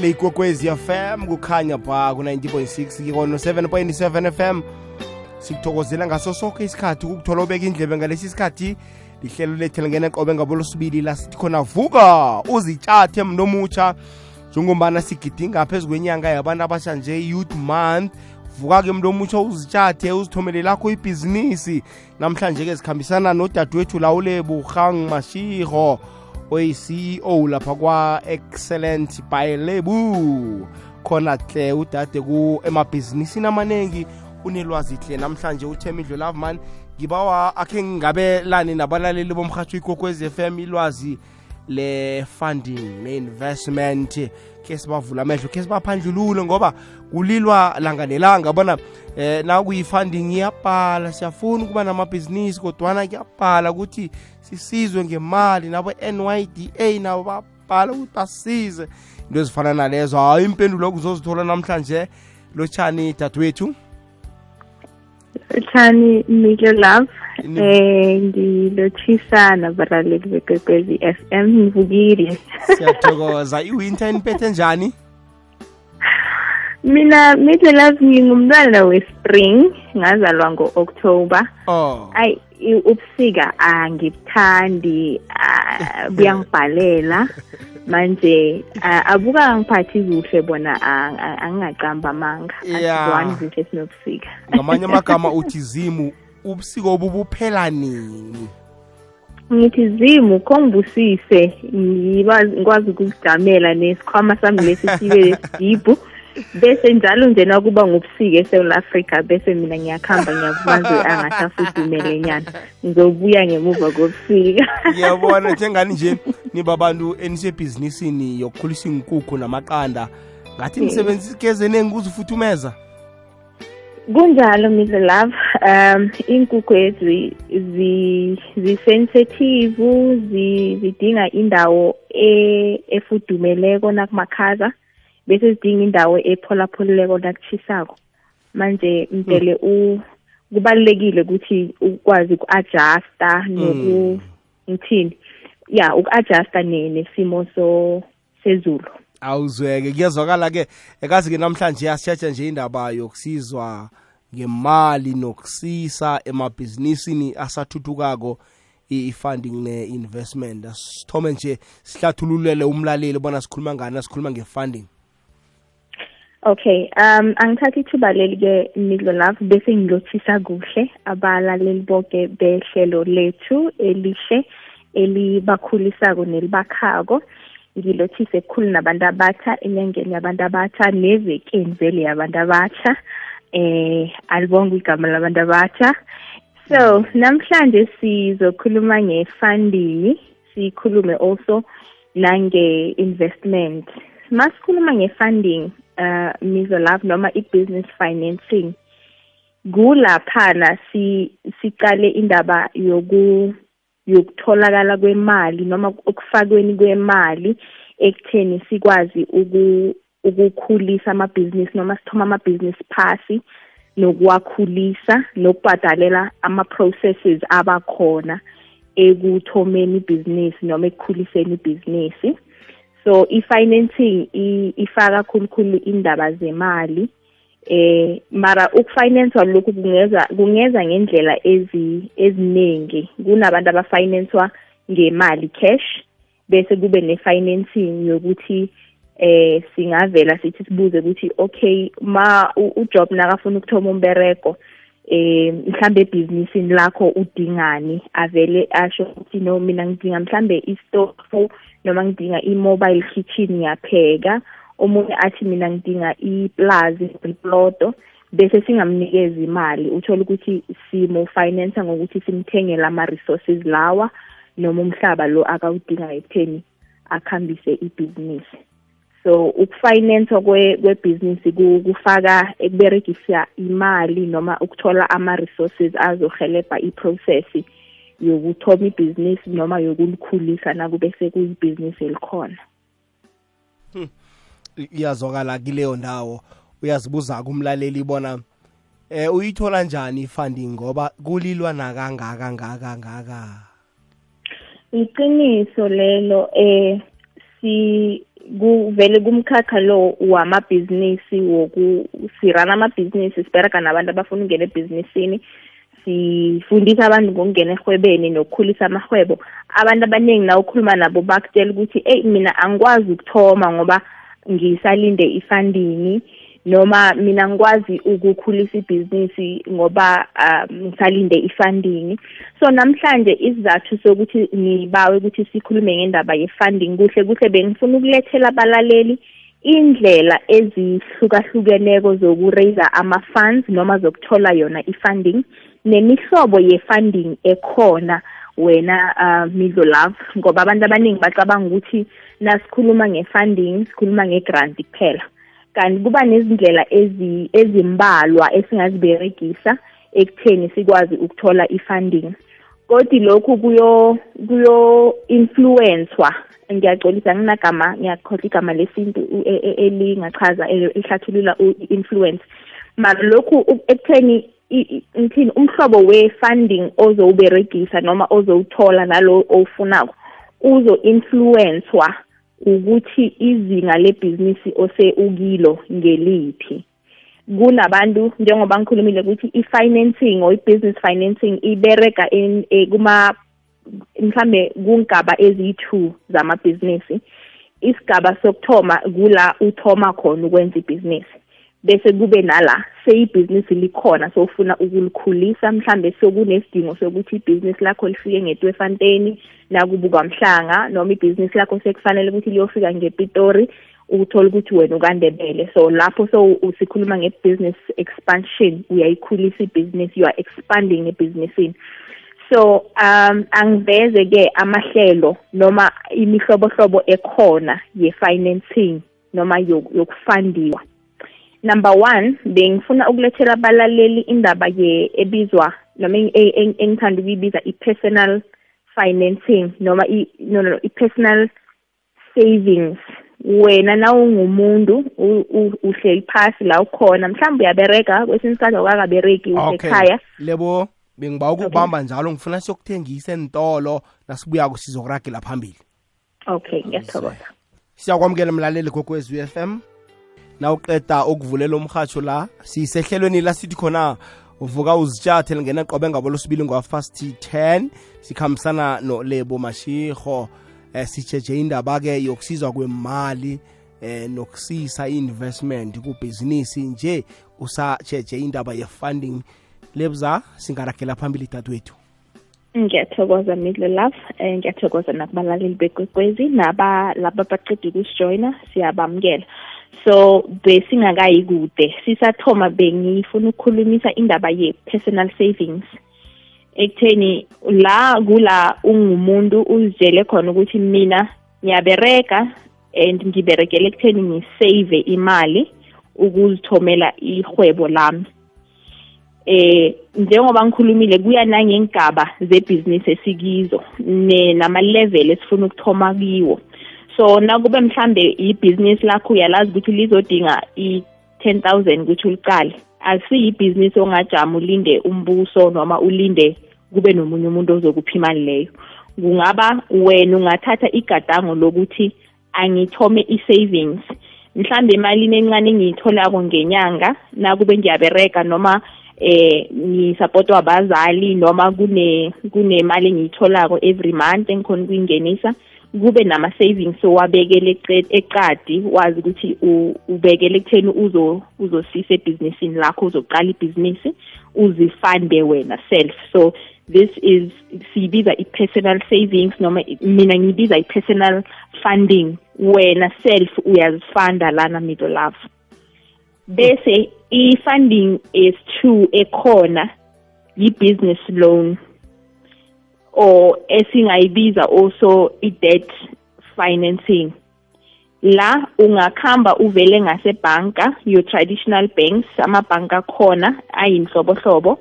le ikokwezi fm kukhanya pha ku-90.6 kono 7.7 fm sikuthokozela ngaso sonke isikhathi ukuthola ubeka indlebe ngalesi sikhathi lihlelo lethu lingena qobe ngabolosibili la sithi khona vuka uzitshathe mntu omutsha njengombana sigidinga phezu kwenyanga yabantu abasha nje youth month vuka-ke mntu omutsha uzitshathe uzithomele lakho ibhizinisi. Namhlanje-ke zikhambisana nodadewethu lawulebu hang mashiro oyi-ceo lapha kwa-excellent by lebu. Khona hle udade ku emabhizinisini amaningi unelwazi hle namhlanje uthemidlo loveman ngibawa akhe ngingabelani nabalaleli bomrhatsho ikokwez FM ilwazi le-funding ne-investment ke sibavula amehlo ke sibaphandlulule ngoba kulilwa langa nelanga. Bona eh nakuyifunding iyabhala siyafuna ukuba namabhizinisi kodwana kuyabhala ukuthi sisizwe ngemali. Nabo-nyda nabo babhala ukuthi basize into ezifana nalezo hayi impendulo kuzozithola namhlanje. Lotshani dadewethu Thani Milo Love eh ngilothisa nabalaleli bekwekwezi FM ngivukile. Siyathokoza. Iwinter iniphethe njani? Mina mithe Love ngingumntwana we-spring ngazalwa ngo-October. Oh. Ayi ubusika angibuthandi ah, buyangibhalela manje abuka angiphathi kuhle bona ang- ang- angingaqamba amanga. Yeah. asizwani kuhle sinobusika. Ngamanye amagama uthi zimu ubusiko obubuphela nini? Ngithi zimu khongibusise ngibusise ngikwazi ukukujamela nesikhwama sami lesi sibe dibhu bese njalo nje nakuba ngobusika eSouth Africa bese mina ngiyakhamba ngiyakumazwe angasafudumele nyana. Ngizobuya ngemuva kobusika. Ngiyabona njengani nje? Nibabantu enisebhizinisini yokukhulisa inkukhu namaqanda. Ngathi nisebenzisa igezi eningi ukuzifuthumeza kunjalo Mr Love. Um inkukhu ezi zi zisensitive zi- zidinga indawo e- efudumeleko nakumakhaza bese zidinga indawo epholapholileko nakuchisako manje mdele u kubalulekile ukuthi ukwazi uku-adjusta noku ngithini? Ya uku-adjusta ne- nesimo so sezulu. Awuzweke kuyezwakala-ke ekazi-ke namhlanje asitshatsha nje indaba yokusizwa ngemali nokusisa emabhizinisini asathuthukako i- i-funding ne-investment. Sithome nje sihlathululele umlaleli bona sikhuluma ngani sikhuluma nge-funding. Okay, um angithatha ithuba leli ke Midlo Love bese ngilothisa kuhle abalaleli bonke behlelo lethu elihle elibakhulisako nelibakhako. Ngilothise kukhulu nabantu abatsha enyangeni yabantu abatsha nevekeni vele yabantu abatsha eh alibonga igama labantu abatsha so namhlanje sizokhuluma nge-funding sikhulume also nange-investment. Masikhuluma nge-funding uh Mizo Love noma i-business financing. Kulaphana si sicale indaba yoku yokutholakala kwemali noma ukufakweni kwemali ekutheni sikwazi uku ukukhulisa amabhizinisi noma sithoma amabhizinisi phasi nokuwakhulisa nokubhadalela ama-processes abakhona ekuthomeni ibhizinisi noma ekukhuliseni ibhizinisi so i-financing ifaka khulukhulu indaba zemali eh mara ukufinancewa lokhu kungeza kungeza ngendlela ezi eziningi kunabantu abafinancewa ngemali cash bese kube ne-financing yokuthi eh singavela sithi sibuze ukuthi okay ma ujob nakafuna ukuthoma umbereko eh mhlambe ebhizinisini lakho udingani avele asho ukuthi no mina ngidinga mhlambe istove noma ngidinga i-mobile kitchen ngiyapheka omunye athi mina ngidinga iplazi iplodo bese singamnikeza imali. Uthola ukuthi simo finance ngokuthi simthengele ama-resources lawa noma umhlaba lo akawudinga ekutheni akhambise ibhizinisi. So ukufinance kwebhizinisi kufaka ekuberegisa imali noma ukuthola ama-resources azohelebha i-process yokuthoma ibhizinisi noma yokulikhulisa nakube sekuyibhizinisi elikhona. Iyazwakala kileyo ndawo. Uyazibuza kumlaleli bona eh uyithola njani i-funding ngoba kulilwa nakangaka ngaka ngaka? Iqiniso lelo eh si kuvele kumkhakha lo wamabhizinisi woku sirana amabhizinisi sibereka nabantu abafuna ukungena ebhizinisini sifundisa abantu ngokungena ehwebeni nokukhulisa amahwebo abantu abaningi na ukhuluma nabo bakutshela ukuthi eyi mina angikwazi ukuthoma ngoba ngisalinde ifunding noma mina ngikwazi ukukhulisa ibhizinisi ngoba um, ngisalinde ifunding. So namhlanje isizathu sokuthi ngibawe ukuthi sikhulume ngendaba ye-funding kuhle kuhle bengifuna ukulethela abalaleli indlela ezihlukahlukeneko zokuraiser ama-funds noma zokuthola yona i-funding nemihlobo ye-funding ekhona wena uh, Midlo Love ngoba abantu abaningi bacabanga ukuthi nasikhuluma nge-funding sikhuluma nge-grant kuphela. Kanti kuba nezindlela ezimbalwa esingaziberegisa ekutheni sikwazi ukuthola i-funding. Kodwa lokhu kuyo kuyo influencewa ngiyacolisa nginagama ngiyakhohlwa igama lesintu e, e, elingachaza ehlathulula i-influence mara lokhu ekutheni ngithini umhlobo we-funding ozowuberegisa noma ozowuthola nalo owufunako uzo-influencewa. Ukuthi izinga lebhizinisi ose ukilo ngeliphi. Kunabantu njengoba ngikhulumile ukuthi i-financing or i-business financing ibereka e, kuma mhlambe kungaba eziyi-two zamabhizinisi. Isigaba sokuthoma kula uthoma khona ukwenza ibhizinisi. Bese kube nala seyibhizinisi likhona sofuna ukulikhulisa mhlambe sokunesidingo sokuthi ibhizinisi lakho lifike ngetwefanteni nakubuka mhlanga noma ibhizinisi lakho sekufanele ukuthi liyofika ngepitori uthola ukuthi wena ukandebele. So lapho so usikhuluma nge-business expansion uyayikhulisa ibhizinisi you are expanding ebhizinisini. So um angiveze ke amahlelo noma imihlobohlobo ekhona ye-financing noma yokufandiwa. Number one bengifuna ukulethela abalaleli indaba ye ebizwa noma engithanda ukuyibiza i-personal financing noma no no i-personal savings. Wena na ungumuntu uhleli phasi la ukhona mhlawumbe uyabereka kwesinye isikhathi awukakabereki usekhaya lebo bengiba ukubamba njalo ngifuna siyokuthengisa entolo nasibuyako sizokuragela phambili. Okay ngiyathokoza. Siyakwamukela mlaleli kokwez f m. nawuqeda ukuvulela umhatsho la sisehlelweni la sithi khona uvuka uzitshathe lingena qobe ngabo losibili ngwafast 10 sikhambisana nolebo mashiho eh sijeje indaba ke yokusizwa kwemali eh nokusisa i-investment kubhizinisi nje. Usajeje indaba ye-funding. Lebza singaragela phambili dadwethu. Ngiyathokoza middle love. Um ngiyathokoza nakubalaleli bekwekwezi naba laba baqeda ukusijoyina siyabamukela so besingakayi kude sisathoma bengifuna ukukhulumisa indaba ye-personal savings. Ekutheni la kula ungumuntu uzitshele khona ukuthi mina ngiyabereka and ngiberekele ekutheni ngisave imali ukuzithomela ihwebo lami. Eh njengoba ngikhulumile kuya nangengaba zebhizinisi esikizo nama-level esifuna ukuthoma kiwo. So nakube mhlambe ibhizinisi lakho uyalazi ukuthi lizodinga i-ten thousand ukuthi ulicale akusiyi ibhizinisi ongajama ulinde umbuso noma ulinde kube nomunye umuntu ozokupha imali leyo. Kungaba wena ungathatha igadango lokuthi angithome i-savings. Mhlambe emalini encane engiyitholako ngenyanga nakube ngiyabereka noma eh ngisapotwa abazali noma kune kunemali engiyitholako every month engikhona ukuyingenisa kube nama-savings owabekele eqadi wazi ukuthi ubekele ekutheni uzosisa ebhizinisini lakho uzoqala ibhizinisi uzifande wena self. So this is siyibiza i-personal savings noma mina ngiyibiza i-personal funding. Wena self uyazifanda lana middle love. Bese i-funding is two ekhona yi-business loan. Or esingayibiza also i-debt financing. La ungakhamba uvele ngasebhanka your traditional banks amabhanka akhona ayinhlobonhlobo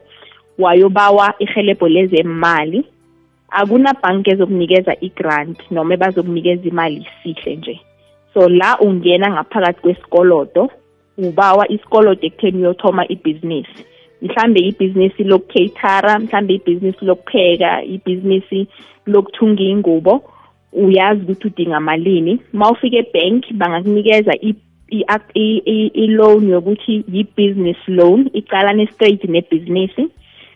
wayobawa ihelebho lezemali. Akunabhanki ezokunikeza i-grant noma bazokunikeza imali isihle nje. So la ungena ngaphakathi kwesikolodo ubawa isikolodo ekutheni uyothoma ibhizinisi mhlambe ibhizinisi lokucatera mhlambe ibhizinisi lokupheka ibhizinisi lokuthunga ingubo uyazi ukuthi udinga malini. Mawufika ebank bangakunikeza i-loan yokuthi yi-business loan icalane straight nebhizinisi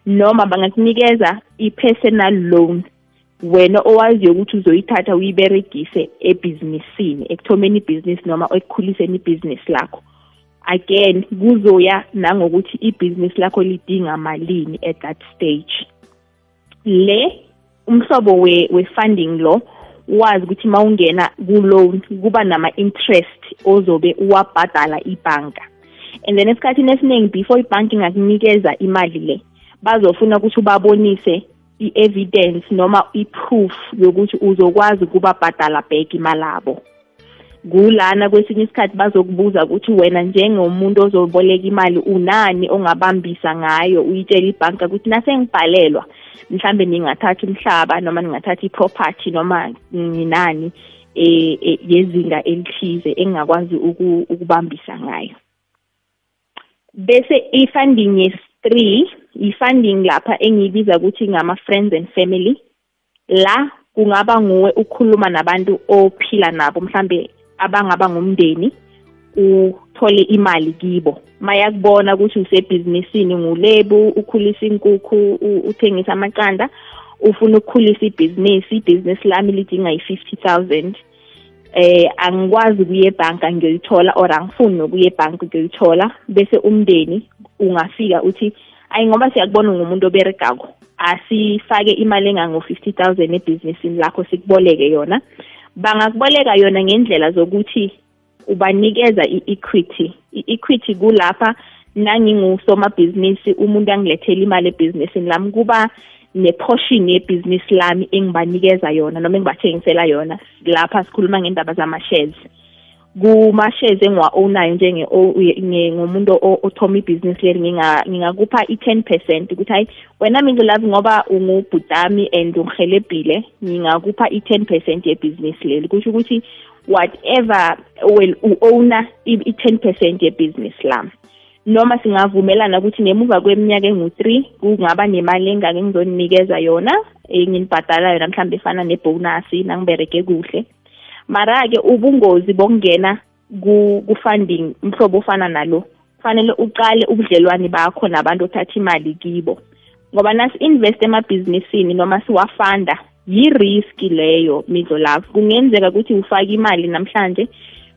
noma bangakunikeza i-personal loan wena owaziyo ukuthi uzoyithatha uyiberegise ebhizinisini ekuthomeni ibhizinisi noma ekukhuliseni ibhizinisi lakho. Again kuzoya nangokuthi ibhizinisi lakho lidinga malini at that stage. Le umhlobo we-funding lo wazi ukuthi mawungena ku-loan kuba nama-interest ozobe uwabhadala ibhanka. And then esikhathini esiningi before ibhanki ingakunikeza imali le bazofuna ukuthi ubabonise i-evidence noma i-proof yokuthi uzokwazi ukubabhadala back imalabo kulana kwesinye isikhathi bazokubuza ukuthi wena njengomuntu ozoboleka imali unani ongabambisa ngayo uyitshela ibhanka ukuthi nasengibhalelwa mhlambe ningathatha umhlaba noma ningathatha iproperty noma nginani eh, eh yezinga elithize engingakwazi ukubambisa ngayo. Bese i-funding yes-3 i-funding lapha engiyibiza ukuthi ngama-friends and family la kungaba nguwe ukukhuluma nabantu ophila nabo mhlambe abangaba ngumndeni uthole imali kibo. Mayakubona ukuthi usebhizinisini ngulebu ukhulisa inkukhu uthengisa amaqanda ufuna ukukhulisa ibhizinisi ibhizinisi lami lidinga i-fifty thousand. Eh angikwazi ukuya ebhanka ngiyoyithola or angifuni nokuya ebhanka ngiyoyithola bese umndeni ungafika uthi ayi ngoba siyakubona ngumuntu oberegako asifake imali engango-fifty thousand ebhizinisini lakho sikuboleke yona. Bangakuboleka yona ngendlela zokuthi ubanikeza i-equity. I-equity kulapha nangingusomabhizinisi umuntu angilethela imali ebhizinisini lami kuba neportion yebhizinisi lami engibanikeza yona noma engibathengisela yona lapha sikhuluma ngendaba zama-shares. Kuma-shares engiwa-ownayo njengomuntu othoma ibhizinisi leli ngingakupha i-ten percent ukuthi hayi wena mingulavi ngoba ungubhutami and ungihelebhile ngingakupha i-ten percent yebhizinisi leli kusho ukuthi whatever well u-owner i-ten percent yebhizinisi lami noma singavumelana ukuthi ngemuva kweminyaka engu-three kungaba nemali engake ngizoninikeza yona enginibhadala yona mhlawumbe efana nebonasi nangibereke kuhle. Mara-ke ubungozi bokungena ku-funding umhlobo ofana nalo kufanele uqale ubudlelwane bakho nabantu othatha imali kibo. Ngoba nasi-invest emabhizinisini noma siwafanda yi-risk leyo midlo love kungenzeka ukuthi ufake imali namhlanje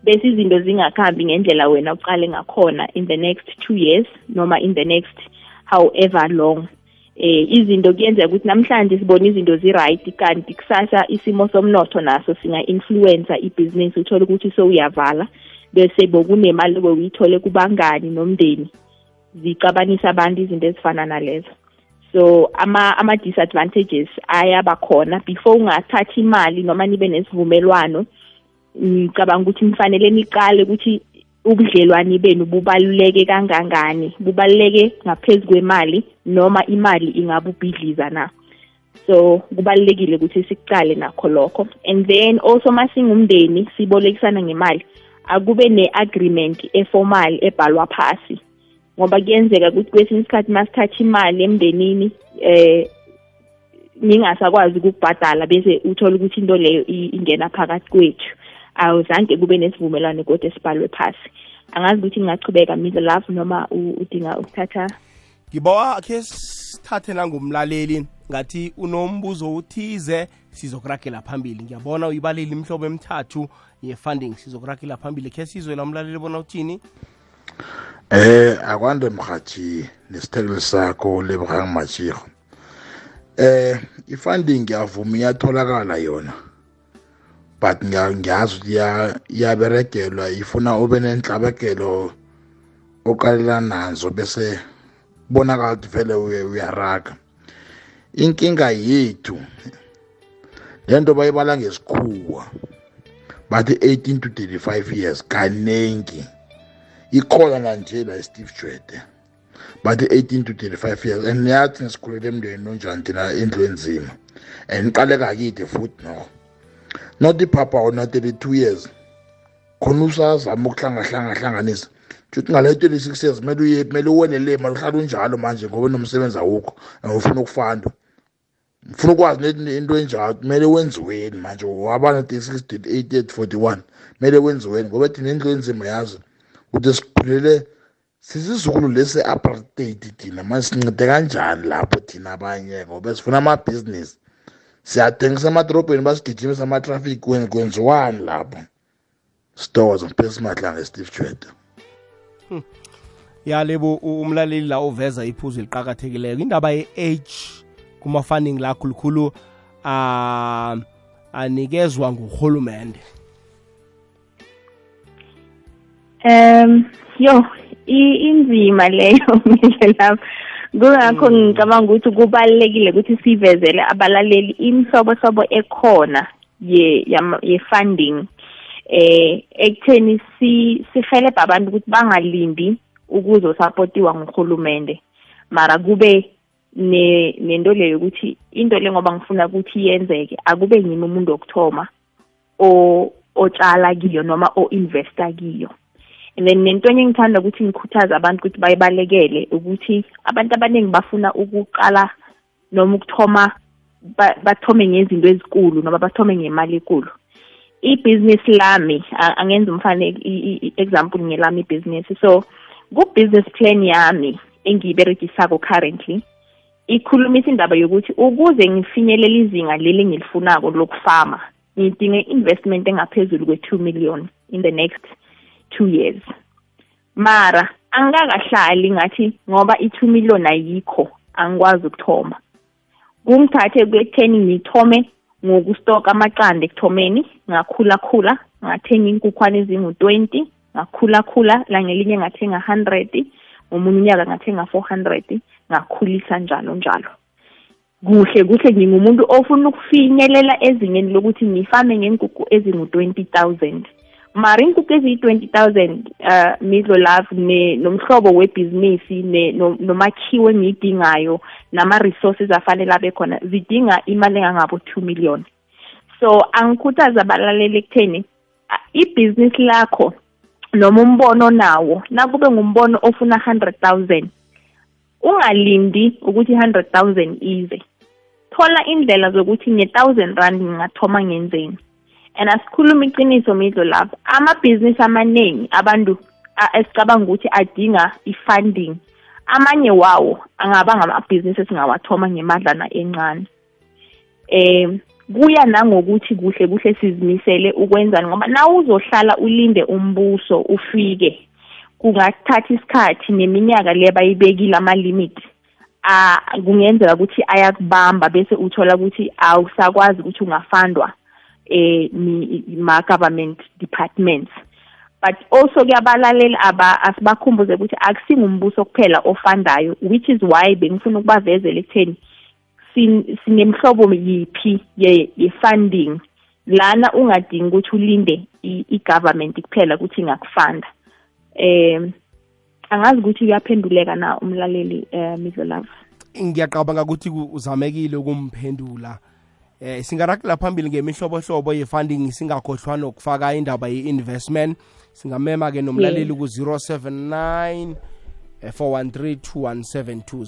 bese izinto zingakhambi ngendlela wena uqale ngakhona in the next two years noma in the next however long eh izinto kuyenzeka ukuthi namhlanje sibona izinto zi-right kanti kusasa isimo somnotho naso singa-influencer ibhizinisi uthole ukuthi sowuyavala bese bokunemali bowuyithole kubangani nomndeni zicabanisa abantu izinto ezifana nalezo. So ama ama ayaba khona. Before ungathatha imali noma nibe nesivumelwano ngicabanga ukuthi nifanele niqale ukuthi ubudlelwani benu bubaluleke kangangani? Bubaluleke ngaphezu kwemali noma imali ingabubhidliza na? So kubalulekile ukuthi siqale nakho lokho. And then also masingumndeni sibolekisana ngemali akube ne-agreement eformal ebhalwa phasi. Ngoba kuyenzeka ukuthi kwesinye isikhathi masithatha imali emndenini eh ningasakwazi ukubhadala bese uthola ukuthi into leyo ingena phakathi kwethu. Awuzange kube nesivumelwane kodwa esibhalwe phasi. Angazi ukuthi ngingachubeka middle love noma udinga ukuthatha ngibawa khe sithathe nangumlaleli ngathi unombuzo uthize sizokuragela phambili. Ngiyabona uyibaleli imhlobo emithathu ye-funding sizokuragela phambili. Khe sizwe la umlaleli bona uthini? Eh akwande mrhatshi nesithekeli sakho lebrang machiro eh i-funding yavuma iyatholakala yona but ngiyazi ukuthi iyaberegelwa ifuna ube nenhlabekelo okalela nazo bese bonakala ukuthi vele uyaraga inkinga yethu lento bayibala ngesikhuwa bathi 18 to 35 years kaningi ikhona nanje la Steve Jwede bathi 18 to 35 years and niyathi ngisikhulele emndweni onjani thina endlu enzima. And iqaleka kithi futhi no not ipapa ona 32 years. Khona usazama ukuhlangahlanganisa futhi ngale 26 years kumele uye kumele uwene le mali uhlala unjalo manje ngoba nomsebenzi awukho ufuna ukufanda ngifuna ukwazi neti into enjalo kumele wenziweni manje. Wabana 38 41 kumele wenziweni ngoba thina indlu enzima yazi. Ukuthi sikhulele sizizukulu lesi apartheid thina manje sincede kanjani lapho thina abanye ngoba sifuna amabhizinisi siyathengisa emadorobheni basigijimisa amatraffic kwenziwani lapho. Sithokoza ngiphe simadlanga steve chwede ya lebo umlaleli la uveza iphuzu eliqakathekileyo indaba ye-age kuma-funding la khulukhulu anikezwa ngurhulumente um yo inzima leyo ngisho lapho kungakho ngicabanga ukuthi kubalulekile ukuthi sivezele abalaleli imihlobohlobo ekhona ye ye funding eh ekutheni si sihelebha abantu ukuthi bangalindi ukuzosapotiwa nguhulumende mara kube ne nento leyo ukuthi into le ngoba ngifuna ukuthi yenzeke akube yimi umuntu wokuthoma o otshala kiyo noma o investa kiyo. Then nento enye ngithanda ukuthi ngikhuthaze abantu ukuthi bayibalekele ukuthi abantu abaningi bafuna ukuqala noma ukuthoma bathome ngezinto ezikulu noma bathome ngemali enkulu ibhizinisi lami angenza umfane example ngelami ibhizinisi so ku-business plan yami engiyiberegisako currently ikhulumisa indaba yokuthi ukuze ngifinyelele izinga leli engilifunako lokufama ngidinga investment engaphezulu kwe-two million in the next two years. Mara angikakahlali ngathi ngoba i-two million ayikho angikwazi ukuthoma. Kungithathe kwekutheni ngithome ngokustoka amaqanda ekuthomeni ngakhulakhula ngathenga inkukwana ezingu-twenty ngakhulakhula langelinye ngathenga hundred ngomunye unyaka ngathenga four hundred ngakhulisa njalo njalo. Kuhle kuhle ngingumuntu ofuna ukufinyelela ezingeni lokuthi ngifame ngenkukhu ezingu-twenty thousand. Mara inkukhu eziyi-twenty thousand uh midlo love nomhlobo webhizinisi nomakhiwo engiyidingayo nama-resources afanele abe khona zidinga imali engangabo two million. So angikhuthaza abalaleli ekutheni ibhizinisi lakho noma umbono nawo nakube ngumbono ofuna 100,000 ungalindi ukuthi 100,000 ize. Thola indlela zokuthi nge-1000 rand ngingathoma ngenzeni. And asikhuluma iqiniso midlo lapho amabhizinisi amaningi abantu esicabanga ukuthi adinga i-funding amanye wawo angaba ngamabhizinisi esingawathoma ngemadlana encane. Um kuya nangokuthi kuhle kuhle sizimisele ukwenzani ngoba na uzohlala ulinde umbuso ufike kungathatha isikhathi neminyaka le bayibekile ama-limit kungenzeka ukuthi ayakubamba bese uthola ukuthi awusakwazi ukuthi ungafandwa eh ma-government departments. But also kuyabalalela aba asibakhumbuze ukuthi akusingumbuso kuphela ofandayo which is why bengifuna ukubavezela ekutheni sinemhlobo yiphi ye-funding lana ungadingi ukuthi ulinde i-government kuphela ukuthi ingakufanda um angazi ukuthi kuyaphenduleka na umlaleli um midlolava ngiyaqabanga ukuthi uzamekile ukumphendula. Eh singarakela phambili ngemihlobohlobo ye-funding singakhohlwa nokufaka indaba ye-investment. Singamema ke nomlaleli ku-079 413 2172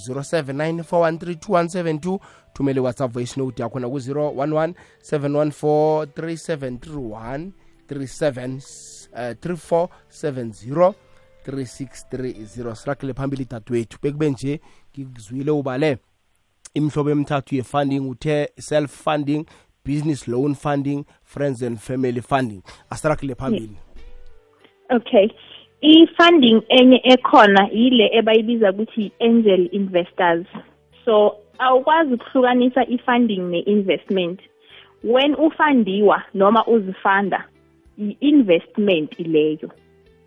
079 thumele whatsapp voice note yakho na ku-011 714 3731 37 3470 3630 sirakele phambili dadewethu bekube nje ngikuzwile ubale. Imhlobo emithathu ye-funding uthe self-funding business loan funding friends and family funding. Asirakele phambili. Okay. I-funding enye ekhona yile ebayibiza ukuthi angel investors. So awukwazi ukuhlukanisa i-funding ne-investment. When ufandiwa noma uzifanda i-investment leyo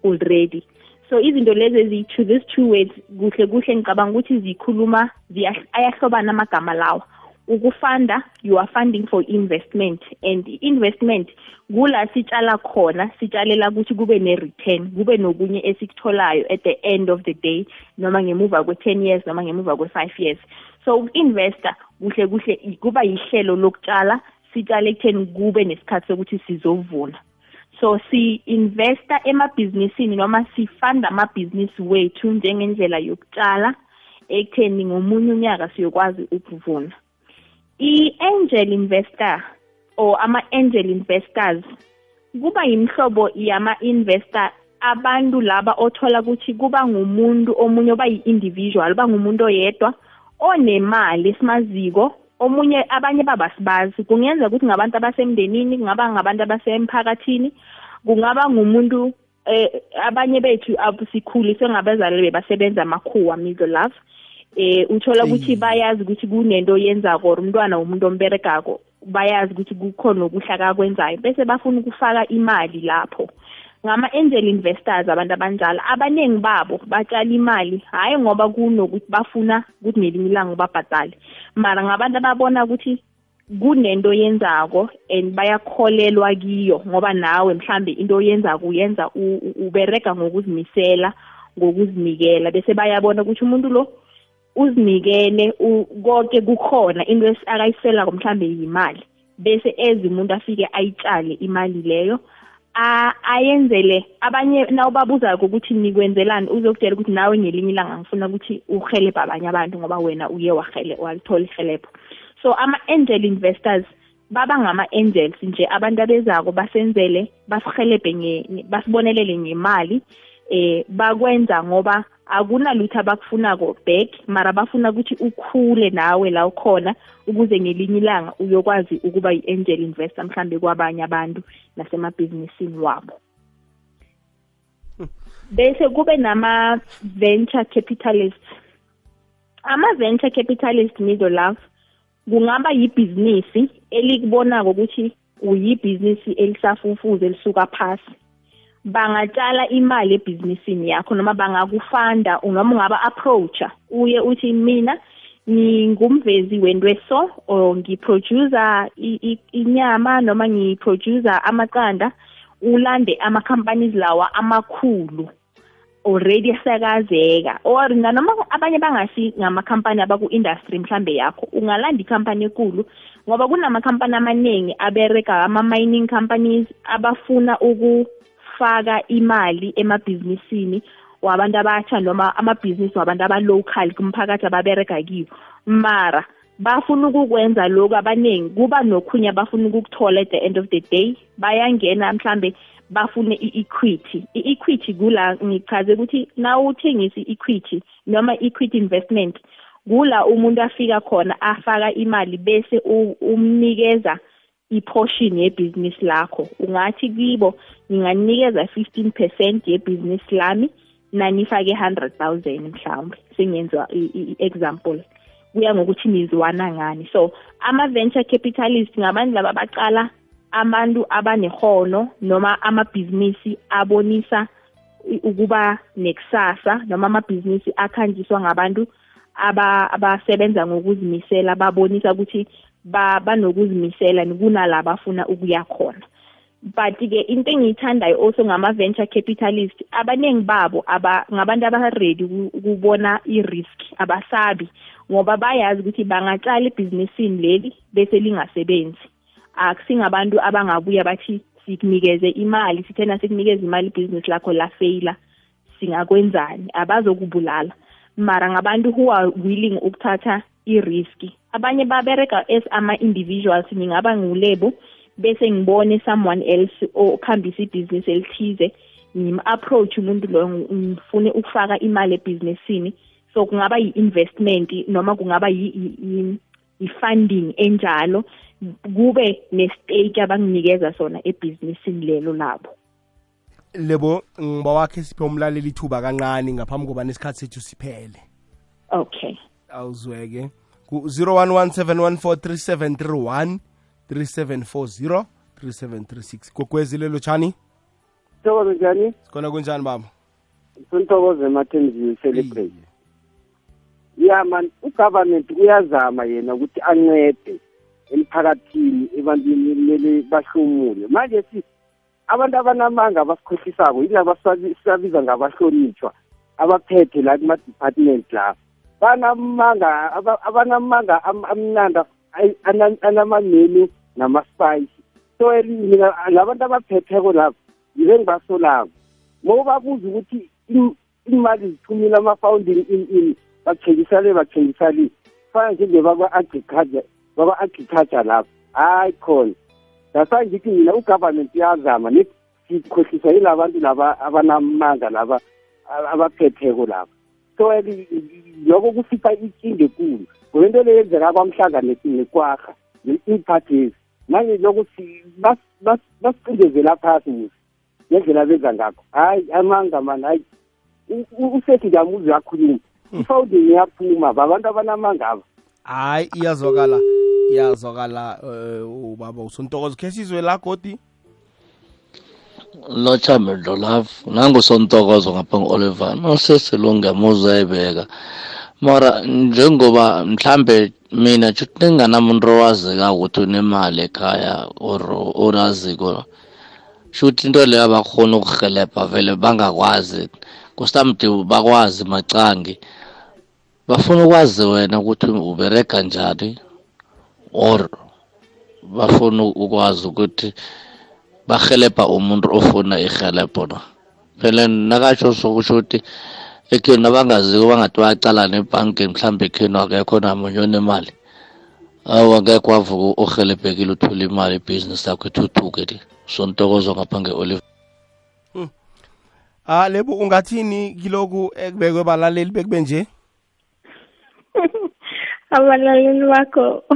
already so izinto lezi eziyi-two these two words kuhle kuhle ngicabanga ukuthi zikhuluma ayahlobana amagama lawa ukufanda you are funding for investment. And investment kula sitshala khona sitshalela ukuthi kube ne-return kube nokunye esikutholayo at the end of the day noma ngemuva kwe-ten years noma ngemuva kwe-five years. So uku-investa kuhle kuhle kuba yihlelo lokutshala sitshale ekutheni kube nesikhathi sokuthi sizovuna. So si-investa emabhizinisini noma sifanda amabhizinisi wethu njengendlela yokutshala ekutheni ngomunye unyaka siyokwazi ukuvuna. I-angel investor or ama-angel investors kuba yimhlobo yama-investor. Abantu laba othola ukuthi kuba ngumuntu omunye oba yi-individual ba ngumuntu oyedwa onemali esimaziko omunye abanye babasibazi kungenza ukuthi ngabantu abasemndenini kungaba ngabantu abasemphakathini kungaba ngumuntu eh abanye bethu sikhuliswe ngabazali bebasebenza amakhuwa middle love. Eh uthola ukuthi bayazi ukuthi kunento yenzako or umntwana umuntu omberegako bayazi ukuthi kukhona okuhla kakwenzayo bese bafuna ukufaka imali lapho. Ngama-angel investors abantu abanjalo abaningi babo batshala imali hhayi ngoba kunokuthi bafuna ukuthi nelinye ilanga babhadale mara ngabantu ababona ukuthi kunento yenzako and bayakholelwa kiyo ngoba nawe mhlambe into oyenzako uyenza uberega ngokuzimisela ngokuzinikela. Bese bayabona ukuthi umuntu lo uzinikele konke kukhona into akayiselako mhlambe yimali. Bese eze umuntu afike ayitshale imali leyo ayenzele. Abanye nawubabuza ukuthi nikwenzelani uzokutshela ukuthi nawe ngelinye ilanga ngifuna ukuthi uhelebhe abanye abantu ngoba wena uye walithola ihelebho so ama-angel investors baba ngama-angels nje abantu abezako basenzele basihelebhe basibonelele ngemali eh bakwenza ngoba akunalutho abakufunako back mara bafuna ukuthi ukhule nawe la ukhona ukuze ngelinye ilanga uyokwazi ukuba yi-angel investor mhlambe kwabanye abantu nasemabhizinisini wabo. Bese kube nama-venture capitalists. Ama-venture capitalist middle love. Kungaba yibhizinisi elikubonako ukuthi uyibhizinisi elisafufuze elisuka phasi. Bangatshala imali ebhizinisini yakho noma bangakufanda noma ungaba-approacha uye uthi mina ngingumvezi wentweso or ngiproducer inyama noma ngiproducer amaqanda ulande ama-companies lawa amakhulu already asakazeka. Or nanoma abanye bangasi ngamakhampani abaku-industry mhlambe yakho ungalanda ikhampani ekulu ngoba kunamakhampani amaningi abereka ama-mining companies abafuna ukufaka imali emabhizinisini wabantu abatsha noma amabhizinisi wabantu aba-local kumphakathi ababereka kiyo mara bafuna ukukwenza lokhu abaningi kuba nokhunye abafuna ukukuthola at the end of the day. Bayangena mhlambe bafune i-equity. I-equity kula ngichaze ukuthi na uthengisa i-equity noma equity investment kula umuntu afika khona afaka imali bese umnikeza iportion yebhizinisi lakho. Ungathi kibo nginganikeza 15% yebhizinisi lami nanifake 100,000 mhlawumbe. Sengenza i-example kuya ngokuthi nizwana ngani. So ama-venture capitalist ngabantu laba baqala abantu abanehono noma amabhizinisi abonisa ukuba nekusasa noma amabhizinisi akhanjiswa ngabantu abasebenza ngokuzimisela babonisa ukuthi banokuzimisela kunala bafuna ukuya khona. But-ke into engiyithandayo also ngama-venture capitalist abaningi babo aba ngabantu aba-ready ukubona i-risk abasabi ngoba bayazi ukuthi bangatshala ebhizinisini leli bese lingasebenzi. Akusingabantu abangabuya bathi sikunikeze imali sithena sikunikeza imali ibhizinisi lakho lafeyila singakwenzani? Abazokubulala mara ngabantu who are willing ukuthatha i-risk. Abanye babereka as ama-individuals ngingaba ngulebo bese ngibone someone else okhambisa ibhizinisi elithize ngim-approach umuntu loyo ngifune ukufaka imali ebhizinisini. So kungaba yi-investment noma kungaba i-funding enjalo kube nestake abanginikeza sona ebhizinisini lelo labo. Lebo ngiba wakhe siphe umlaleli ithuba kancane ngaphambi koba nesikhathi sethu siphele. Okay. Awuzweke ku-011 3740 3736 gogwezi lelo chani sithokoze njani? Sikhona kunjani baba? Sinthokoze emathenzini celebrate. Ya man ugovernment uyazama yena ukuthi ancede emphakathini ebantwini kumele bahlomule. Manje si abantu abanamanga abasikhohlisako yilaba sibabiza ngabahlonitshwa abaphethe la kuma-department la. Banamanga abanamanga amnanda anamanenu nama-spice. So mina labantu abaphetheko lapho yibe ngibasolako mo babuza ukuthi imali ziphumile ama-founding in in bathengisale bathengisale. Fana njengebakwa-agriculture kwaba-agriculture lapho hayi khona. That's ngithi mina ugovernment uyazama sikhohliswa yila bantu laba abanamanga laba abaphetheko laba. So lokho kusipha inkinga ekulu ngoba into le yenzeka kwamhlanga nekwaha iy'phathezi manje lokhu basicindezela phasi musi ngendlela benza ngakho. Hayi amanga mani hayi usethi ngiyamuzi uyakhuluma hmm. ifawundini iyaphuma babantu abanamanga aba. Hayi iyazwakala iyazwakala um ubaba usontokozo khe sizwe la godi. Lotsha medlo love nangusontokozo ngapha ngu-oliver nosesilunge muzayibeka. Mara njengoba mhlambe mina chuthi ninganamuntu owazika ukuthi unemali ekhaya or oraziko shuthi into leyo abakhona ukuhelebha vele bangakwazi kusamde bakwazi macangi bafuna ukwazi wena ukuthi uberega njani or bafuna ukwazi ukuthi bahelebha umuntu ofuna ihelebho no. Phele nakatsho sokusho ukuthi ekheni nabangaziko bangathi bayacalana nebhankeni mhlawumbe ekheni akekho namunye onemali. Awu angekho wavuka uhelebhekile uthole imali ibhizinisi yakho ithuthuke le. Sontokozo ngapha nge-olive hmm. ah lebo ungathini kiloku ekubekwe balaleli bekube nje? Abalaleli bakho.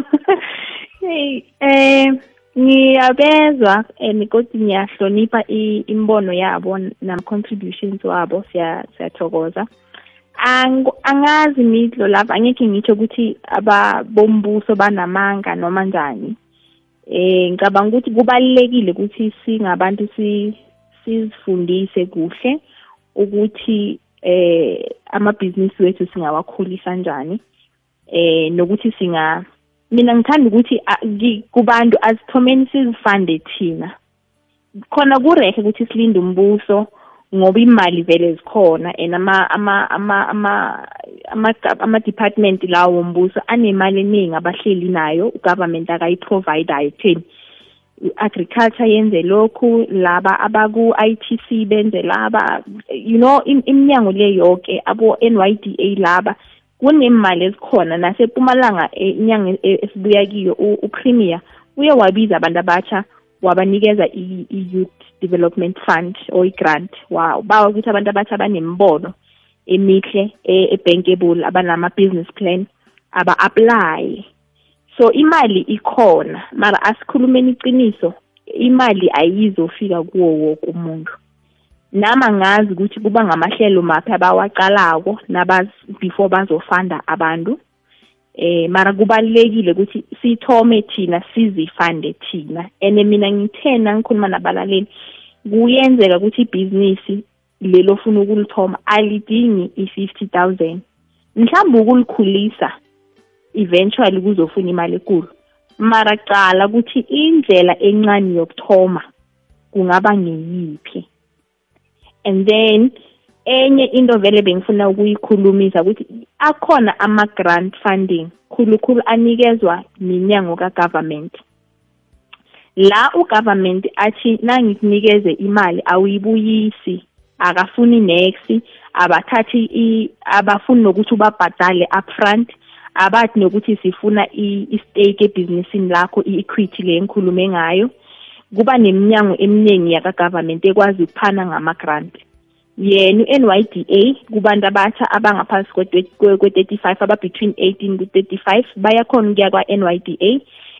Hey eh ngiyabezwa and kodwa ngiyahlonipha imbono yabo nama-contributions wabo. Siyathokoza. Angazi midlo lapha angekhe ngitsho ukuthi ababombuso banamanga noma njani. Eh ngicabanga ukuthi kubalekile ukuthi singabantu sizifundise kuhle ukuthi eh amabhizinisi wethu singawakhulisa kanjani eh nokuthi singa mina ngithanda ukuthi kubantu asithomeni sizifande thina. Khona kurehe ukuthi silinde umbuso ngoba imali vele zikhona and ama ama ama ama ama-department lawo wombuso anemali eningi abahleli nayo ugovernment akayiprovidayo kutheni agriculture yenze lokhu laba abaku-ITC benze laba you know iminyango le yonke abo-NYDA laba kunemali ezikhona naseMpumalanga eh, inyanga eh, esibuya kiyo uPremier uye wabiza abantu abatsha wabanikeza i-youth development fund or i-grant. Wow bawa ukuthi abantu abatsha banembono emihle e-bankable abanama-business plan aba-apply. So imali ikhona mara asikhulumeni iqiniso imali ayizofika kuwo woke umuntu. Nama ngazi ukuthi kuba ngamahlelo maphi abawaqalako before bazofanda abantu. Eh mara kubalekile ukuthi sithome thina sizifande thina. Ene mina ngithena ngikhuluma nabalaleli kuyenzeka ukuthi ibhizinisi lelo ofuna ukulithoma alidingi i-50 000 mhlawumbe ukulikhulisa eventually kuzofuna imali enkulu mara cala ukuthi indlela encane yokuthoma kungaba ngeyiphi. And then enye into vele bengifuna ukuyikhulumisa ukuthi akhona ama-grant funding khulukhulu anikezwa minyango ka-government. La ugovernment athi nangikunikeze imali awuyibuyisi akafuni next abathathi abafuni nokuthi ubabhadale upfront abathi nokuthi sifuna i-stake ebhizinisini lakho i-equity le engikhulume ngayo. Kuba neminyango eminingi yaka-government ekwazi ukuphana ngama-grant. Yena u-NYDA kubantu abatsha abangaphansi kwe-35 aba-between 18 ku-35 bayakhona ukuya kwa-NYDA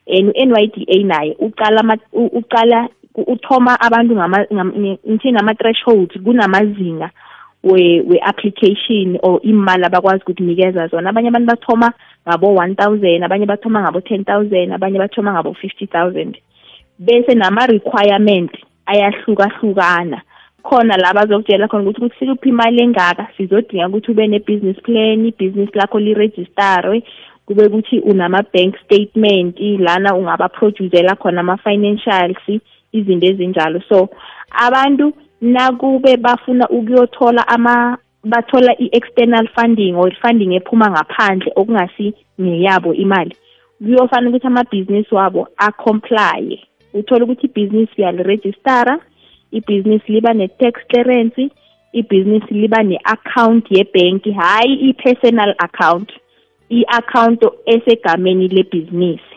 and u-NYDA naye uqala uthoma abantu ngithini ama-thresholds kunamazinga we-application or imali abakwazi ukukunikeza zona. Abanye abantu bathoma ngabo-one thousand abanye bathoma ngabo-ten thousand abanye bathoma ngabo-fifty thousand bese nama-requirement ayahlukahlukana. Khona la bazokutshela khona ukuthi ukuthi sikuphi imali engaka sizodinga ukuthi ube ne-business plan ibhizinisi lakho liregistarwe kube ukuthi unama-bank statement lana ungabaproducela khona ama-financials izinto ezinjalo. So abantu nakube bafuna ukuyothola ama bathola i-external funding or funding ephuma ngaphandle okungasi ngeyabo imali kuyofanele ukuthi amabhizinisi wabo acomplye. Uthola ukuthi ibhizinisi uyalirejistara ibhizinisi liba ne-tax clearance ibhizinisi liba ne-account yebhenki hhayi i-personal account i-account esegameni lebhizinisi.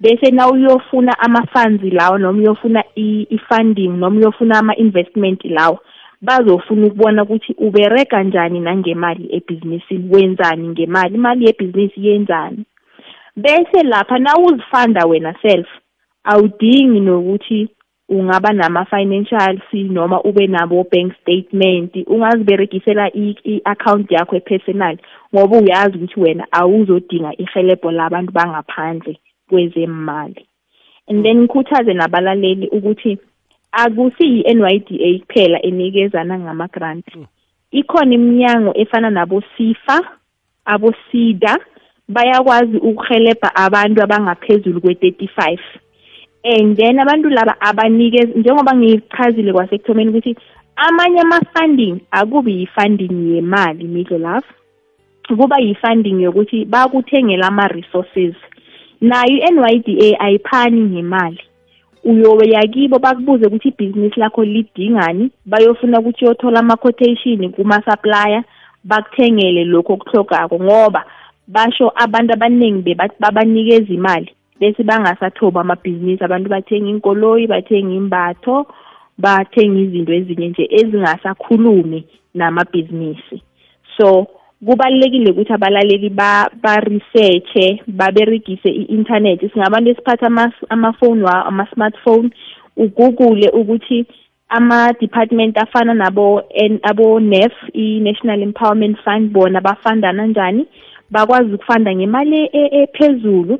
Bese na uyofuna ama-funds lawo noma uyofuna i-funding noma uyofuna ama-investment lawo bazofuna ukubona ukuthi ubereka njani nangemali ebhizinisini wenzani ngemali imali yebhizinisi yenzani. Bese lapha na uzifanda wena self awudingi nokuthi ungaba nama-financials noma ube nabo bank statement. Ungaziberegisela i-account yakho epersonal ngoba uyazi ukuthi wena awuzodinga ihelebho labantu bangaphandle kwezemali and then ngikhuthaze nabalaleli ukuthi akusiyi-NYDA kuphela enikezana ngama-grant. Ikhona iminyango efana nabo-SIFA abo-SIDA bayakwazi ukuhelebha abantu abangaphezulu kwe-35 and then abantu laba abanikeza njengoba ngichazile kwasekuthomeni ukuthi amanye ama-funding akubi yi-funding yemali midlo love kuba yi-funding yokuthi bakuthengela ama-resources. Nayo i-NYDA ayiphani ngemali. Uyoya kibo bakubuze ukuthi ibhizinisi lakho lidingani bayofuna ukuthi uyothola ama-quotation kuma-supplier bakuthengele lokho okuhlogako ngoba basho abantu abaningi babanikeza imali. Bese bangasathoba amabhizinisi abantu bathenga inkoloyi bathenga imbatho bathenga izinto ezinye nje ezingasakhulumi namabhizinisi. So kubalulekile ukuthi abalaleli ba-researche baberegise i-internet singabantu esiphatha amafoni ama-smartphone ugoogle ukuthi ama-department afana nabo abo-nef i-national empowerment fund bona bafandana njani bakwazi ukufanda ngemali ephezulu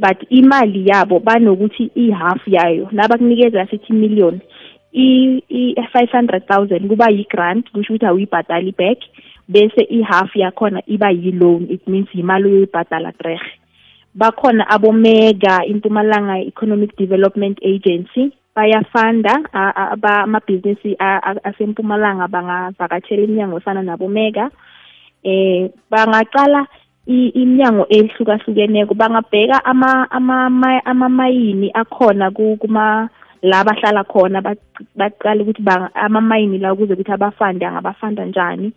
but imali yabo banokuthi i-half yayo nabakunikeza sithi million i-five hundred thousand kuba yi-grant kusho ukuthi awuyibhatali back bese i-half yakhona iba yi-loan it means imali oyoyibhadala trehe bakhona abomega impumalanga economic development agency bayafanda amabhizinisi asempumalanga bangavakatshela iminyango efana nabomega. Eh bangaqala iminyango ehlukahlukeneko. Bangabheka amamayini akhona kuma la bahlala khona baqala ukuthi amamayini la ukuze ukuthi abafande angabafanda njani.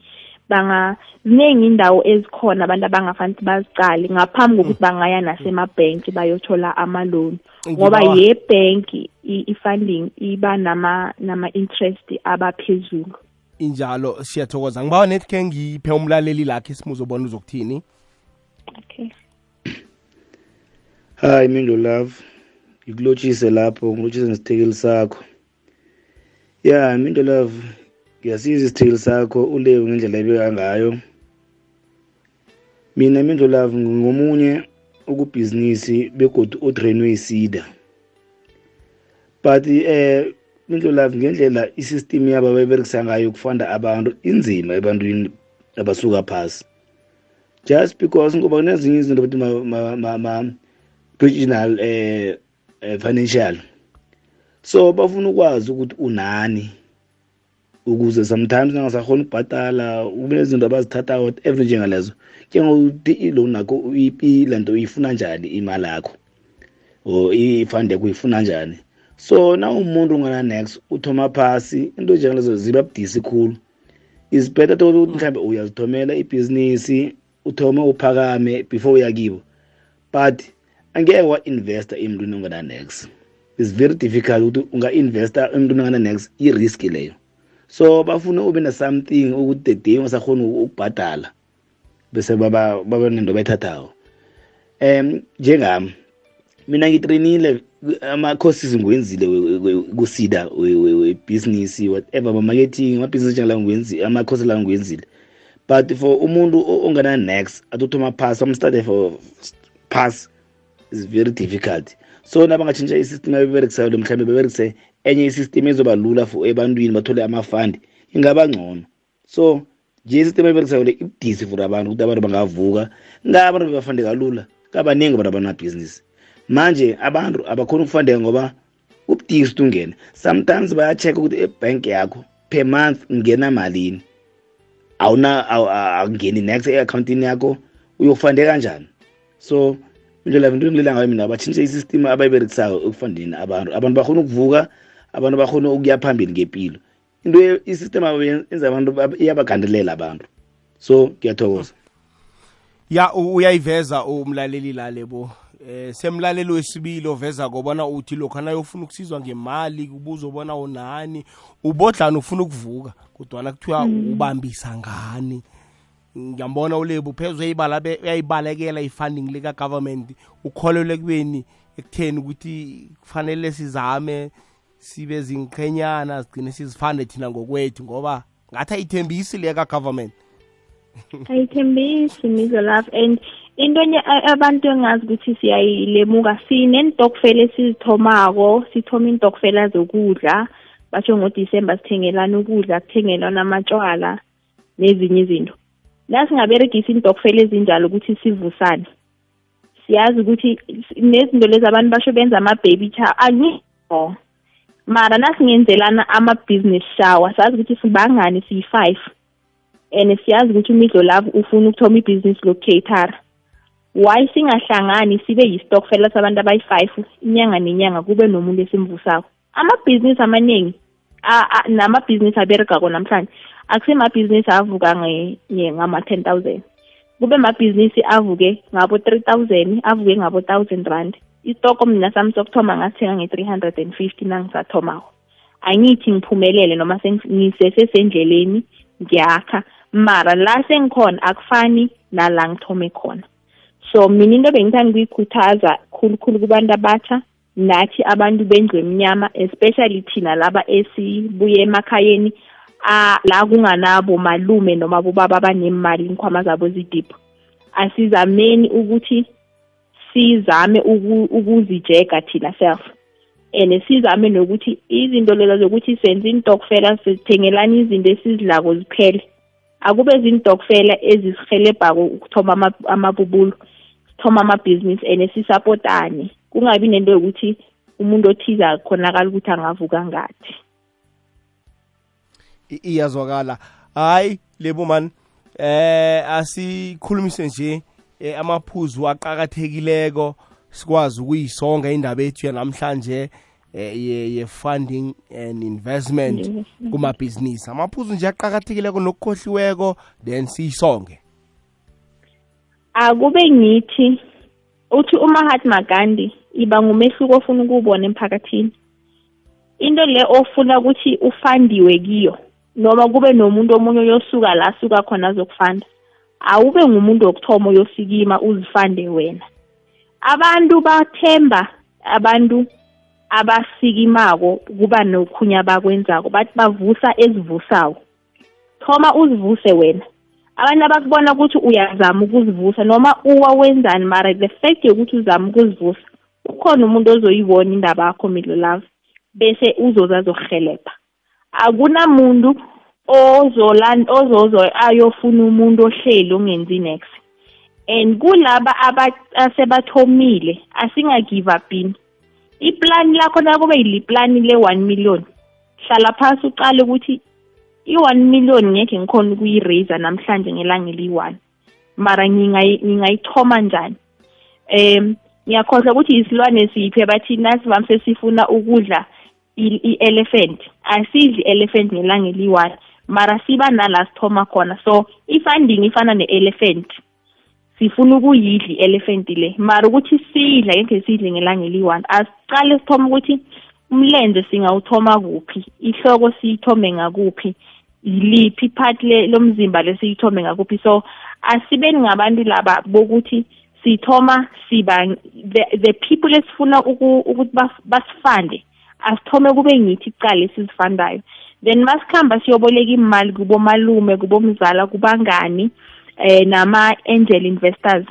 Banga ziningi indawo ezikhona abantu abangafanele bazicale ngaphambi kokuthi bangaya nasemabhenki bayothola amaloni ngoba ye-bank i-funding iba nama nama-interest abaphezulu. Injalo siyathokoza. Ngibawa nethi ke ngiphe umlaleli lakhe simuzobona uzokuthini? Okay. Hayi mindo love ngikulotshise lapho ngilotshise nesithekeli sakho. Ya mindo love ngiyasiza isithekeli sakho ulewu ngendlela ebeka ngayo. Mina mindo love ngomunye ukubhizinisi begodu odrainwe isida but eh mindo love ngendlela isystem yabo abayiberekisa ngayo ukufanda abantu inzima ebantwini abasuka phasi. Just because ngoba kunezinye izinto bathi ma-regional eh, eh financial. So bafuna ukwazi ukuthi unani ukuze sometimes nangasakhona ukubhatala kube nezinto abazithatha whatever njengalezo. Ke ngokuthi iloan nakho lento uyifuna njani imali yakho or ifund yakho uyifuna njani? So na umuntu ungana-nex uthoma phasi into njengalezo ziba budisi khulu. Is better to ukuthi mhlawumbe uyazithomela ibhizinisi uthome uphakame before uya kibo. But angeke wa-investa emntwini ongana-nex is very difficult ukuthi unga-investa emntwini ongana-nex i-risk leyo. So bafuna ube na-something ukuthi the day ungasakhoni ukubhadala bese baba baba nento bayithathayo um njengami mina ngitrainile ama-courses ngiwenzile kusida webhizinisi whatever ma-marketing amabhizinisi njengala ama-courses la ngiwenzile. But for umuntu ongana-nex atothoma pass amstudy for pass is very difficult. So nabangatshintsha isystem abeberekisayo lo mhlawumbe beberekise enye isystem ezoba lula for ebantwini bathole amafandi ingaba ngcono. So nje isystem abeberekisayo le ibudisi for abantu ukuthi abantu bangavuka nga abantu bebafande kalula kabaningi abantu abanamabhizinisi manje abantu abakhona ukufandeka ngoba ubudisi ukuthi ungene sometimes bayachecka ukuthi ebhank yakho per month ngena malini. Awuna angeni next e-accountini yakho uyokufande kanjani? So indlela into engilela ngayo mina batshintshe isystem abayiberekisayo ekufandeni abantu. Abantu bakhona ukuvuka abantu bakhona ukuya phambili ngempilo into isystem abo yenza abantu iyabagandelela abantu. So ngiyathokoza. Ya uyayiveza umlaleli lalebo eh semlaleli wesibili oveza kobona uthi lokho nayofuna ukusizwa ngemali kubuza ubona unani ubodlana ufuna ukuvuka kodwana kuthiwa ubambisa ngani? Ngiyambona ulebu phezulu uyayibala be- uyayibalekela i-funding lika-government ukholelwe kubeni ekutheni ukuthi kufanele sizame sibe zinqhenyana sigcine sizifande thina ngokwethu ngoba ngathi ayithembisi le ka-government. Ayithembisi mizo love. And into enye abantu engazi ukuthi siyayilemuka sinentokfela esizithomako sithoma intokfela zokudla basho ngodisemba sithengelana ukudla kuthengelwana amatshwala nezinye izinto. La singaberegisa intokfela ezinjalo ukuthi sivusane siyazi ukuthi nezinto lezi abantu basho benza ama-baby cha angikho mara nasingenzelana ama-business shower sazi ukuthi sibangani siyi-five and siyazi ukuthi umidlo lavo ufuna ukuthoma ibhizinisi lokucatera why singahlangani sibe yistokfela sabantu abayi-five inyanga nenyanga kube nomuntu esimvusako? Amabhizinisi amaningi namabhizinisi aberegako namhlanje akusemabhizinisi avuka ngama-ten thousand. Kube mabhizinisi avuke ngabo-three thousand avuke ngabo-thousand rand. Isitoko mina sami sokuthoma ngasithenga nge-three hundred and fifty nangisathomako. Angithi ngiphumelele noma ngisesesendleleni ngiyakha. Mara la sengikhona akufani nala ngithome khona. So mina into bengithanda ukuyikhuthaza khulukhulu kubantu abatsha nathi abantu bendlu emnyama especially thina laba esibuye emakhayeni la kunganabo malume noma bobaba abanemali inkhwama zabo zidiphu. Asizameni ukuthi sizame uku- ukuzijega thina self. And sizame nokuthi izinto lela zokuthi senze intokfela sithengelana izinto esizidlako ziphele. Akube zintokfela ezisihelebhako ukuthoma ama- amabubulo. Sithoma amabhizinisi and sisapotane. Kungabi nento yokuthi umuntu othize akhonakala ukuthi angavuka ngathi iyazwakala. Hayi lebo man eh asikhulumise nje eh, amaphuzu aqhakathekileko sikwazi ukuyisonga indaba ethu yanamhlanje eh, ye, ye funding and investment kumabhizinisi amaphuzu nje aqhakathekileko nokukhohliweko then siyisonge. Akube ngithi uthi uMahatma Gandhi iba ngumehluko ofuna ukuwubona emphakathini. Into le ofuna ukuthi ufandiwe kiyo noma kube nomuntu omunye oyosuka la asuka khona azokufanda awube ngumuntu wokuthoma oyosikima uzifande wena. Abantu bathemba abantu abasikimako kuba nokhunya bakwenzako bathi bavusa ezivusawo thoma uzivuse wena. Abantu abakubona ukuthi uyazama ukuzivusa noma uwa wenzani mara the fact yokuthi uzama ukuzivusa ukhona umuntu ozoyibona indaba yakho midlo love bese uzoza azokuhelebha akunamuntu ozola ozozo ayofuna umuntu ohleli ongenzi next. And kulaba aba- asebathomile asinga-give upini iplani lakho nakube yiliplani le-one million hlala phasi uqale ukuthi i-one million ngekhe ngikhona ukuyiraisa namhlanje ngelanga eliyi-one mara ngingayi- ngingayithoma njani? Um ngiyakhohlwa ukuthi isilwane siphi bathi nasivamise sifuna ukudla i-elephant asidli i-elephant ngelanga eliyi-one mara siba nala sithoma khona. So i-funding ifana ne-elephant sifuna ukuyidla i-elephant le. Mara ukuthi sidla ngekhe sidle ngelanga eliyi-one asiqale sithoma ukuthi umlenze singawuthoma kuphi ihloko siyithome ngakuphi. Yiliphi part le lomzimba lesiyithome ngakuphi. So asibeni ngabantu laba bokuthi sithoma siba the, the people esifuna uku- ukuthi bas- basifande asithome kube ngithi kuqala esizifandayo then masikhamba siyoboleka imali kubomalume kubomzala kubangani eh nama-angel investors.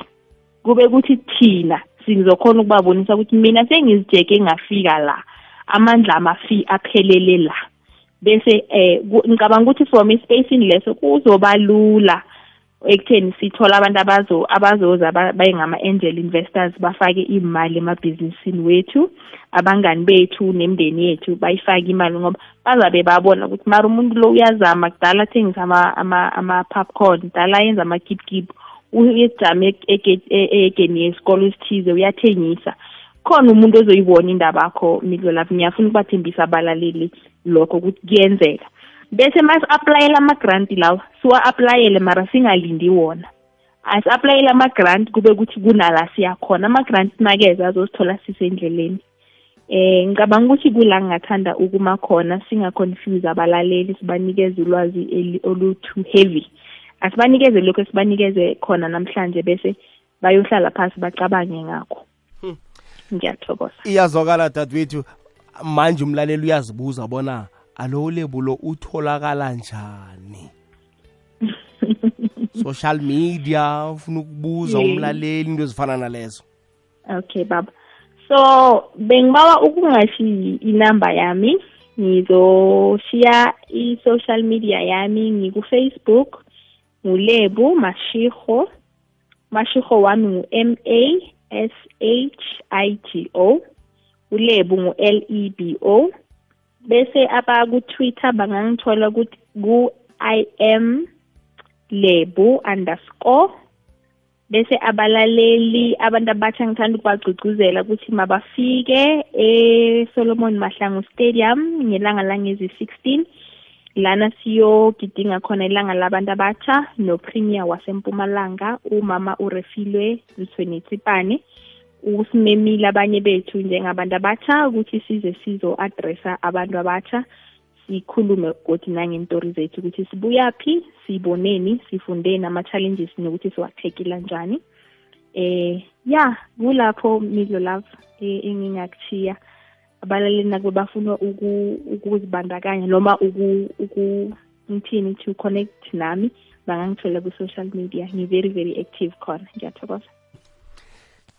Kube kuthi thina sizokhona ukubabonisa ukuthi mina sengizijeke ngafika la. Amandla amafi aphelele la. Bese eh ku- ngicabanga ukuthi from espacini leso kuzoba lula ekutheni sithola abantu abazo abazoza ba- bayengama-angel investors bafake imali emabhizinisini wethu abangani bethu nemindeni yethu bayifake imali ngoba bazabe babona ukuthi mara umuntu lo uyazama kudala athengisa ama- ama- ama-popcorn kudala yenza amakipkip uyejame egeni yesikolo esithize uyathengisa khona umuntu ozoyibona indaba yakho midlo lapho ngiyafuna ukubathembisa abalaleli lokho ukuthi kuyenzeka. Bese masi-aplayela ama-granti lawa siwa-aplayele mara singalindi wona. Asi-aplayele ama-grant kube ukuthi kunala siyakhona ama-grant nakeza azosithola sisendleleni. Eh ngicabanga ukuthi kula ngingathanda ukuma khona singaconfuse abalaleli sibanikeze ulwazi eli- olu-too heavy. Asibanikeze lokhu esibanikeze khona namhlanje bese bayohlala phasi bacabange ngakho. Ngiyathokoza iyazwakala dadwethu manje umlaleli uyazibuza bona alo ulebulo utholakala njani social media ufuna ukubuza Yeah. umlaleli into ezifana nalezo Okay baba. So bengibawa ukungashiyi inamba yami. Ngizoshiya i-social media yami ngiku Facebook nguLebu mashiho mashiho wami ngu M A S H I G O. uLebu ngu L E B O. Bese aba ku Twitter bangangithola ukuthi ku I am Lebu underscore bese abalaleli abantu abatsha ngithanda ukubagcugcuzela ukuthi mabafike eSolomon Mahlangu Stadium ngelanga langezi-16 lana siyogidinga khona ilanga labantu abatsha no-premier wasempumalanga umama urefilwe mthweni usimemile abanye bethu njengabantu abatsha ukuthi size sizo-adressa abantu abatsha sikhulume godi nangentori zethu ukuthi sibuyaphi siboneni sifundeni ama-challenges nokuthi siwathekila njani. Eh ya kulapho midlo love eh, engingakuthiya abalaleli nakube bafuna ukuzibandakanya noma ngithini to connect nami bangangithola ku-social media. Ngi-very very active khona. Ngiyathokoza.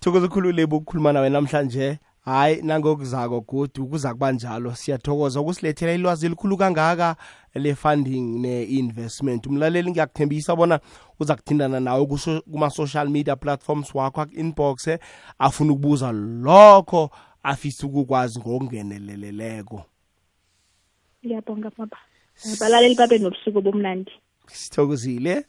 Thokoza ukhululebe ukukhuluma nawe namhlanje. Hayi nangokuzako godu ukuza kuba njalo. Siyathokoza. Ukusilethela ilwazi elikhulu kangaka le-funding ne-investment. Umlaleli ngiyakuthembisa bona uza kuthindana nawe kuma-social media platforms wakho aku-inbox afuna ukubuza lokho afisa ukukwazi ngokungeneleleleko. Ngiyabonga baba. Abalaleli babe nobusuku bomnandi sithokozile.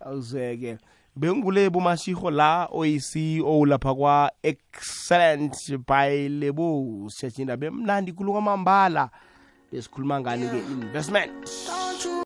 Awuzeke. Bengulebu mashiho la oyi-ceo lapha kwa-excellent by lebu siyajinda bemnandi khulu kwamambala. Besikhuluma ngani-ke investment?